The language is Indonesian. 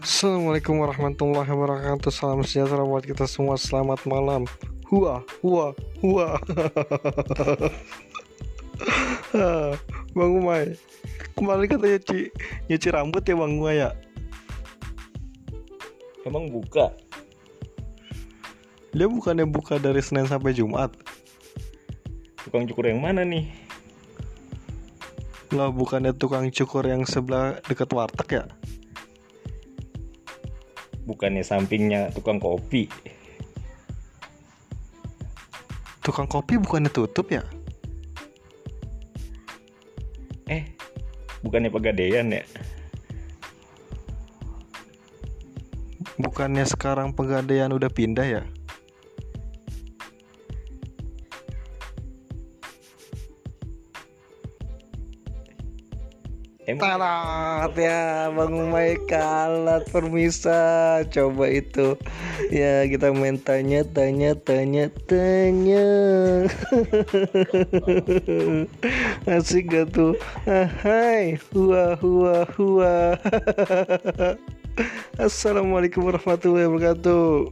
Assalamualaikum warahmatullahi wabarakatuh. Salam sejahtera buat kita semua. Selamat malam. Hua, hua, hua. Bang Umay Kemarin katanya nyuci, nyuci rambut ya Bang Umay ya? Emang buka? Dia bukannya buka dari Senin sampai Jumat? Tukang cukur yang mana nih? Lah bukannya tukang cukur yang sebelah dekat warteg ya Bukannya sampingnya tukang kopi. Tukang kopi bukannya tutup ya? Eh, bukannya pegadaian ya? Bukannya sekarang pegadaian udah pindah ya Tarat ya Bang Umay kalat permisa. Coba itu. Ya kita main tanya tanya tanya tanya. Asik gak tuh? Ah, Hai. Hua hua hua. Assalamualaikum warahmatullahi wabarakatuh